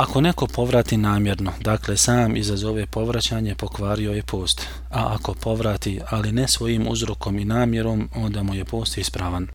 Ako neko povrati namjerno, dakle sam izazove povraćanje, pokvario je post. A ako povrati, ali ne svojim uzrokom i namjerom, onda mu je post ispravan.